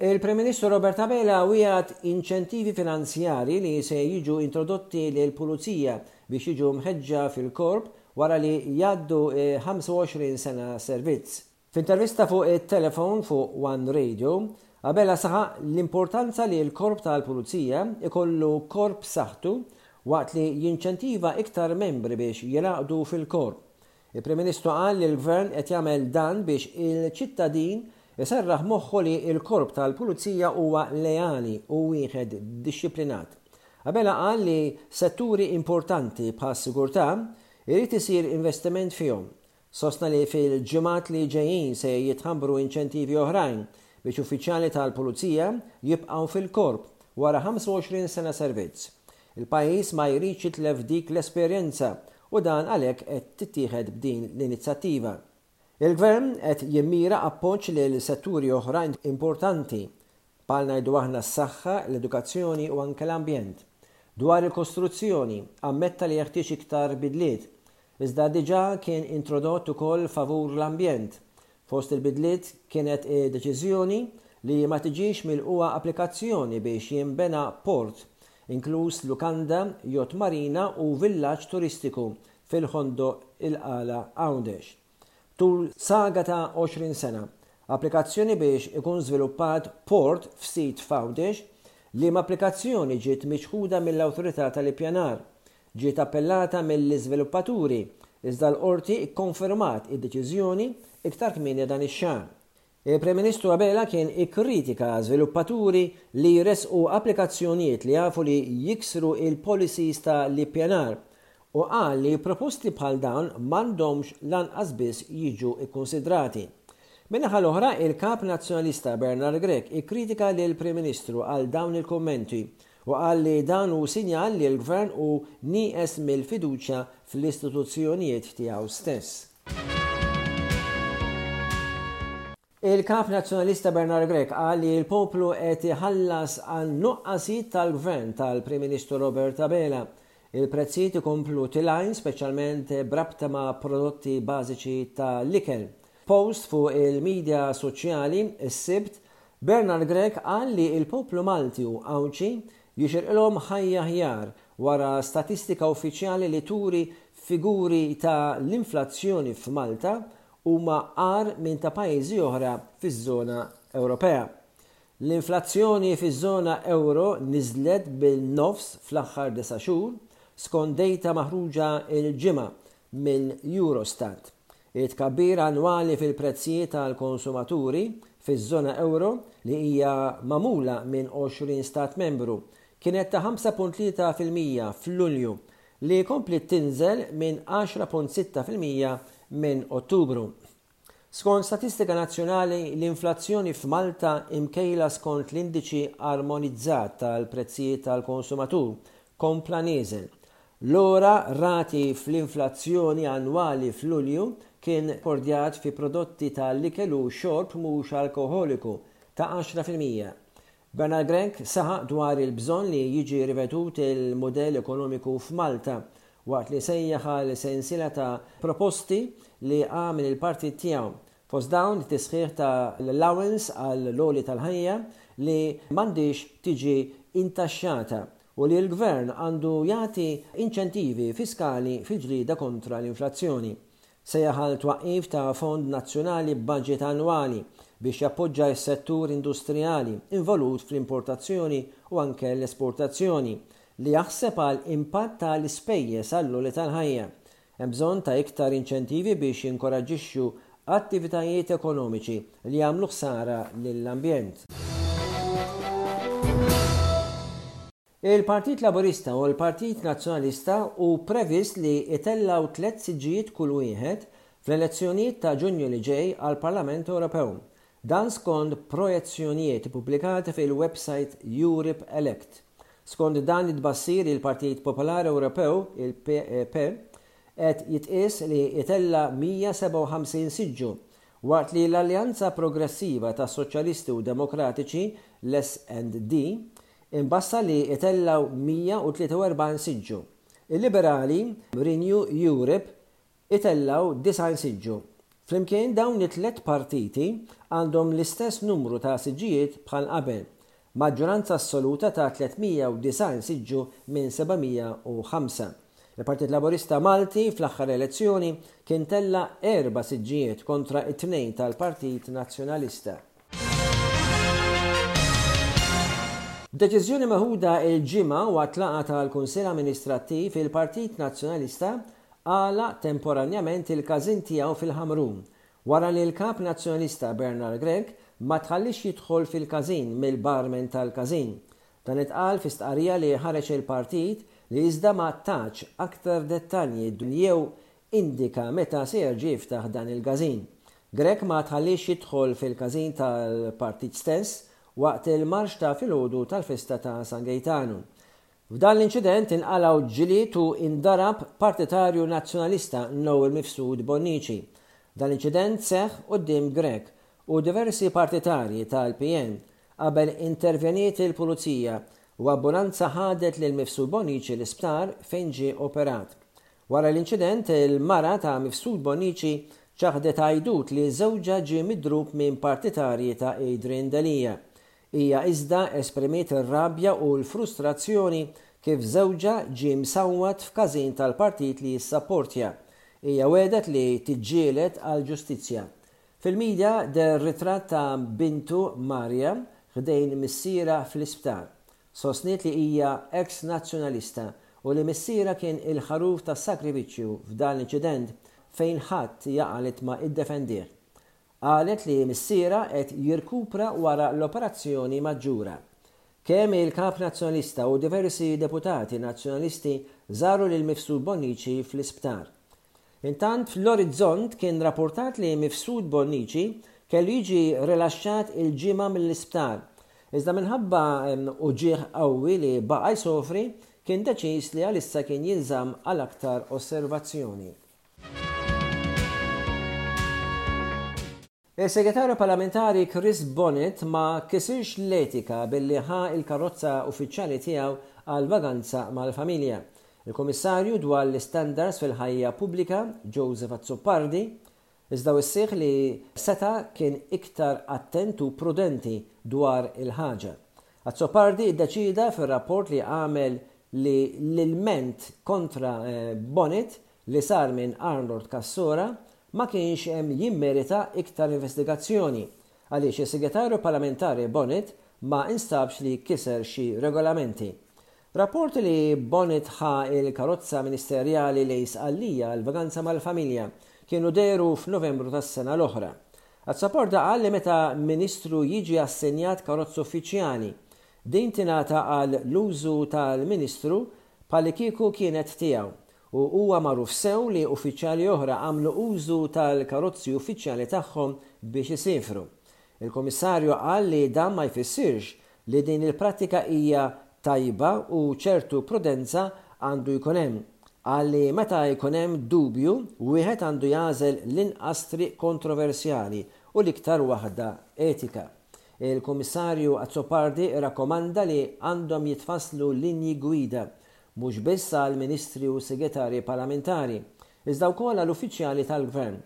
Il-Prim Ministru Robert Abela wiegħed inċentivi finanzjarji li se jiġu introdotti lill-Pulizija biex jiġu mħeġġa fil-Korp wara li jgħaddu 25 eh, sena servizz. F'intervista fuq it-telefon fuq one Radio, Abela saħaq l-importanza li l-Korp tal-Pulizija jkollu korp b'saħħtu waqt li jinċentiva iktar membri biex jingħaqdu fil-Korp. Il-Prim Ministru qal li l-Gvern qed jagħmel dan biex il-ċittadin iserraħ moħħu li l-Korp tal-Pulizija huwa leali u wieħed dixxiplinat. Abela qal li setturi importanti bħas-sigurtà jrid isir investiment fihom sostna li fil-ġimgħat li ġejjin se jitħabbru inċentivi oħrajn biex uffiċjali tal-Pulizija jibqgħu fil-Korp wara 25 sena servizz. Il-pajjiż ma jridx jitlef dik l-esperjenza u dan għalhekk qed tittieħed b'din l-inizjattiva. Il-Gvern qed jimmira appoġġ lil setturi oħrajn importanti Bħal ngħidu aħna s-saħħa, l-edukazzjoni u anke l-ambjent. Dwar il-kostruzzjoni, ammetta li jeħtieġ iktar bidliet, iżda diġà kien introdott ukoll favur l-ambjent. Fost il-bidliet kienet id-deċiżjoni li ma tiġix milqugħa applikazzjoni biex jinbena port, inkluż lukanda, yacht marina u villaġġ turistiku fil-Ħondoq il-Qala Għawdex. tul saga ta' 20 sena, applikazzjoni biex ikun żviluppat port f'sit f'Għawdex, liema applikazzjoni ġiet miċħuda mill-Awtorità tal-Ippjanar, ġiet appellata mill-iżviluppaturi iżda l-Qorti kkonfermat id-deċiżjoni iktar kmieni dan ix-xahar. Il-Prim Ministru Abela kien ikkritika żviluppaturi li jressqu applikazzjonijiet li jafu li jiksru l-policies ta' l-ippjanar u qal li proposti bħal dawn m'għandhomx lanqas biss jiġu kkunsidrati. Min-naħa l-oħra, il-Kap Nazzjonalista Bernard Grech ikkritika lill-Prim Ministru għal dawn il-kummenti Hu qal li dan hu sinjal li l-Gvern hu nieqes mill-fiduċja fl-istituzzjonijiet tiegħu stess. Il-Kap Nazzjonalista Bernard Grech qal li l-poplu qed iħallas għan-nuqqasijiet tal-Gvern tal-Prim Ministru Robert Abela. Il-prezzijiet ikomplu tilgħin speċjalment b'rabta ma' prodotti bażiċi ta' l-ikel. F'post fuq il-midja soċjali s-Sibt, Bernard Grech qal li l-poplu Malti u Għawdxi jixirqilhom ħajja aħjar wara statistika uffiċjali li turi figuri ta' l-inflazzjoni f'Malta huma agħar minn ta' pajjiżi oħra fiż-żona Ewropea. L-inflazzjoni fiż-żona ewro niżlet bin-nofs fl-aħħar disa' xhur, skont dejta maħruġa l-Ġimgħa mill-Eurostat. It-tkabbir annwali fil-prezzijiet għall-konsumaturi fiż-żona euro, li hija magħmula minn 20 Stat Membru, kienet ta' 5.3 fil-mija f'Lulju, li kompliet tinżel minn 10.6 fil-mija minn Ottubru. Skont statistika nazzjonali, l-inflazzjoni f'Malta imkejla skont l-Indiċi Armonizzat tal-Prezzijiet għall-Konsumatur kompla nieżel. Lura r-rati fl-inflazzjoni annwali f'Lulju kien rekordjat fi prodotti ta' l-ikel u xorb mhux alkoħoliku ta' għaxra fil-mija. Bernard Grech saħaq dwar il-bżonn li jiġi rivedut il-mudell ekonomiku f'Malta waqt li sejjaħ għal sensiela ta' proposti li għamel il-partit tiegħu Fost dawn, it-tisħiħ ta' l-allowance għall-għoli tal-ħajja li m'għandhiex tiġi intaxxata u li l-Gvern għandu jagħti inċentivi fiskali fil-ġlieda kontra l-inflazzjoni. Sejjaħ għal twaqqif ta' fond nazzjonali b'baġit annwali biex jappoġġa s-settur industrijali involut fl-importazzjoni u anke l-esportazzjoni li jaħseb għal impatt ta' l-ispejjeż għall-għoli tal-ħajja Hemm bżonn ta' iktar inċentivi biex jinkoraġġixxu attivitajiet ekonomiċi li jagħmlu ħsara lill-ambjent. Il-Partit Laburista u l-Partit Nazzjonalista hu previst li itellgħu tliet siġġijiet kull wieħed fl-elezzjonijiet ta' Ġunju li ġej għall-Parlament Ewropew. Dan skond projezzjonijiet ippubblikati fil-websajt Eurip Elect. Skond dan it-tbassir il-Partit Popolari Ewropew, il-PEP, qed jitqies li jtella' 157 siġġu, waqt li l-Alleanza Progressiva tas-Soċjalisti u Demokratiċi, l-SND, imbassar li jtellgħu 143 siġġu. Il-Liberali, Renew Europe, Itellgħu disgħin siġġu. Flimkien dawn it-tliet partiti għandhom l-istess numru ta' siġġijiet bħal qabel, maġġoranza assoluta ta' 390 siġġu minn 705. Il-Partit Laburista Malti fl-aħħar elezzjoni kien tella' erba' siġġijiet kontra t-tnejn tal-Partit Nazzjonalista. B'deċiżjoni meħuda l-Ġimgħa waqt laqgħa tal-Kunsill Amministrattiv, il-Partit Nazzjonalista għalaq temporanjament il-każin tiegħu fil-Ħamrun, wara li l-Kap Nazzjonalista Bernard Grech ma tħalliex jidħol fil-każin mill-barman tal-każin. Dan intqal fi stqarrija li ħareġ il-Partit li iżda ma taċ aktar dettalji jew Indika meta se jerġa' jiftaħ dan il-każin. Grech ma tħalliex jidħol fil-każin tal-Partit stess waqt il-marċ ta' filgħodu tal-festa ta' San Gejtanu. F'dan l-inċident inqalgħu ġlied u indarab partitarju Nazzjonalista Noel Mifsud Bonnici. Dan l-inċident seħħ quddiem Grech u diversi partitarji tal-PN qabel intervjeniet il-Pulizija u abbulanza ħadet lil Mifsud Bonnici l-isptar fejn ġie operat. Wara l-inċident, il-mara ta' Mifsud Bonnici ċaħdet għajdut li żewġha ġie midrub minn partitarji ta' Adrian Delia. Hija iżda esprimiet ir-rabja u l-frustrazzjoni kif żewġha ġie msawwat f'każin tal-partit li jissapportja. Hija wegħdet li tiġġieled għall-ġustizzja. Fil-midja deher ritratt ta' bintu Maria ħdejn missierha fl-isptar. Sostniet li hija eks Nazzjonalista u li missierha kien il-ħaruf ta' sagrifiċċju f'dan l-inċident fejn ħadd jaqa' li tma' iddefendih. Qalet li missierha qed jirkupra wara l-operazzjoni maġġura. Kemm il-Kap Nazzjonalista u diversi deputati Nazzjonalisti żaru lil Mifsud Bonnici fl-isptar. Intant fl-orizzont kien rapportat li Mifsud Bonnici kellu jiġi rilaxxat il-Ġimgħa mill-isptar, iżda minħabba uġigħ qawwi li baqa' jsofri, kien deċiż li għalissa kien jinżamm għal aktar osservazzjoni. Is-Segretarju Parlamentari Chris Bonett ma kisirx l-etika billi ħa l-karozza uffiċjali tiegħu għal vaganza mal-familja. Il-Kummissarju dwar l-Istandards fil-Ħajja Pubblika, Joseph Azzopardi, iżda wissieħ li seta' kien iktar attent u prudenti dwar il-ħaġa. Azzopardi ddeċieda fir-rapport li għamel li l-ilment kontra Bonett li sar minn Arnold Cassora ma kienx jimmerita iktar investigazzjoni għaliex is-Sigretarju Parlamentari Bonnet ma instabx li kiser xi regolamenti. Rapporti li Bonnet ħa l-karozza ministerjali lejn Sqallija għall-vaganza mal-familja kienu dehru f'Novembru tas-sena l-oħra. Azzopardo qal li meta Ministru jiġi assenjat karozza uffiċjali, din tingħata għal l-użu tal-Ministru bħallikieku kienet tiegħu u huwa magħruf sew li uffiċjali oħra għamlu użu tal-karozzi uffiċjali tagħhom biex isiefru. Il-Kummissarju qal li dan ma jfissirx li din il-prattika hija tajba u ċertu prudenza għandu jkun hemm. Qal li meta jkun hemm dubju, wieħed għandu jagħżel l-inqas triq kontroversjali u l-iktar waħda etika. Il-Kummissarju Azzopardi rrakkomanda li għandhom jitfasslu linji gwida mhux biss għal Ministri u Segretarji Parlamentari, iżda wkoll għal uffiċjali tal-Gvern.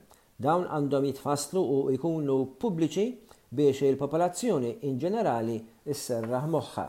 Dawn għandhom jitfasslu u jkunu pubbliċi biex il-popolazzjoni in ġenerali sserraħ moħħha.